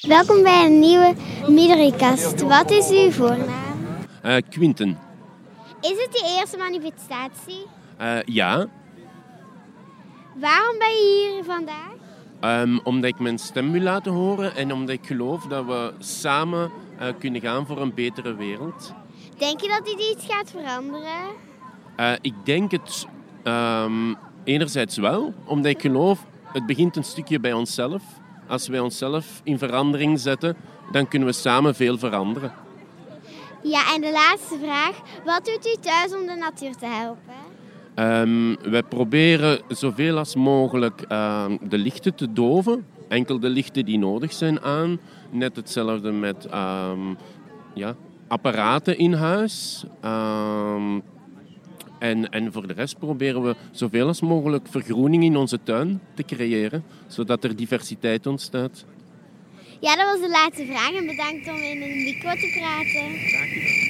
Welkom bij een nieuwe Midderikast. Wat is uw voornaam? Uh, Quinten. Is het de eerste manifestatie? Uh, ja. Waarom ben je hier vandaag? Um, omdat ik mijn stem wil laten horen en omdat ik geloof dat we samen uh, kunnen gaan voor een betere wereld. Denk je dat dit iets gaat veranderen? Uh, ik denk het um, enerzijds wel, omdat ik geloof, het begint een stukje bij onszelf. Als wij onszelf in verandering zetten, dan kunnen we samen veel veranderen. Ja, en de laatste vraag. Wat doet u thuis om de natuur te helpen? Um, wij proberen zoveel als mogelijk uh, de lichten te doven. Enkel de lichten die nodig zijn aan. Net hetzelfde met um, ja, apparaten in huis. Um, en, en voor de rest proberen we zoveel als mogelijk vergroening in onze tuin te creëren, zodat er diversiteit ontstaat. Ja, dat was de laatste vraag en bedankt om in een micro te praten. Graag gedaan.